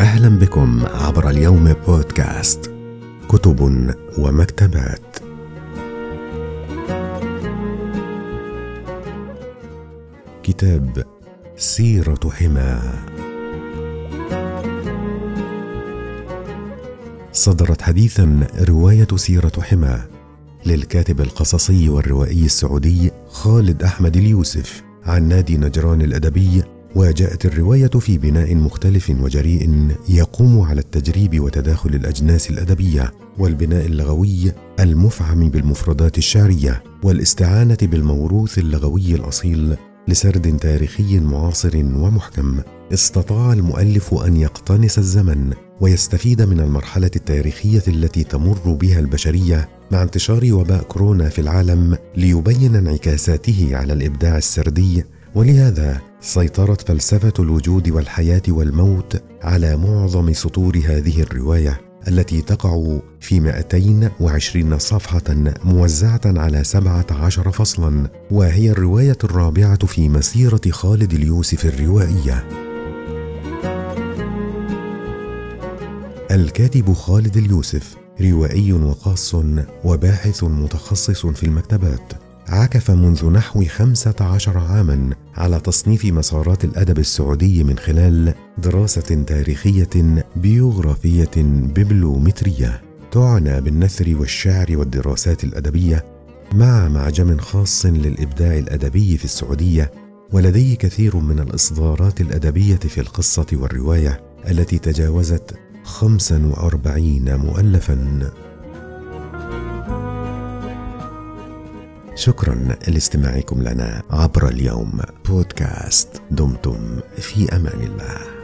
أهلا بكم عبر اليوم بودكاست كتب ومكتبات. كتاب سيرة حماه صدرت حديثا رواية سيرة حماه للكاتب القصصي والروائي السعودي خالد أحمد اليوسف عن نادي نجران الأدبي وجاءت الرواية في بناء مختلف وجريء يقوم على التجريب وتداخل الأجناس الأدبية والبناء اللغوي المفعم بالمفردات الشعرية والاستعانة بالموروث اللغوي الأصيل لسرد تاريخي معاصر ومحكم. استطاع المؤلف أن يقتنص الزمن ويستفيد من المرحلة التاريخية التي تمر بها البشرية مع انتشار وباء كورونا في العالم ليبين انعكاساته على الإبداع السردي. ولهذا سيطرت فلسفة الوجود والحياة والموت على معظم سطور هذه الرواية التي تقع في 220 صفحة موزعة على 17 فصلا وهي الرواية الرابعة في مسيرة خالد اليوسف الروائية. الكاتب خالد اليوسف روائي وقاص وباحث متخصص في المكتبات. عكف منذ نحو خمسة عشر عاما على تصنيف مسارات الأدب السعودي من خلال دراسة تاريخية بيوغرافية ببلومترية تعنى بالنثر والشعر والدراسات الأدبية مع معجم خاص للإبداع الأدبي في السعودية ولديه كثير من الإصدارات الأدبية في القصة والرواية التي تجاوزت خمسا وأربعين مؤلفا. شكرا لاستماعكم لنا عبر اليوم بودكاست دمتم في أمان الله.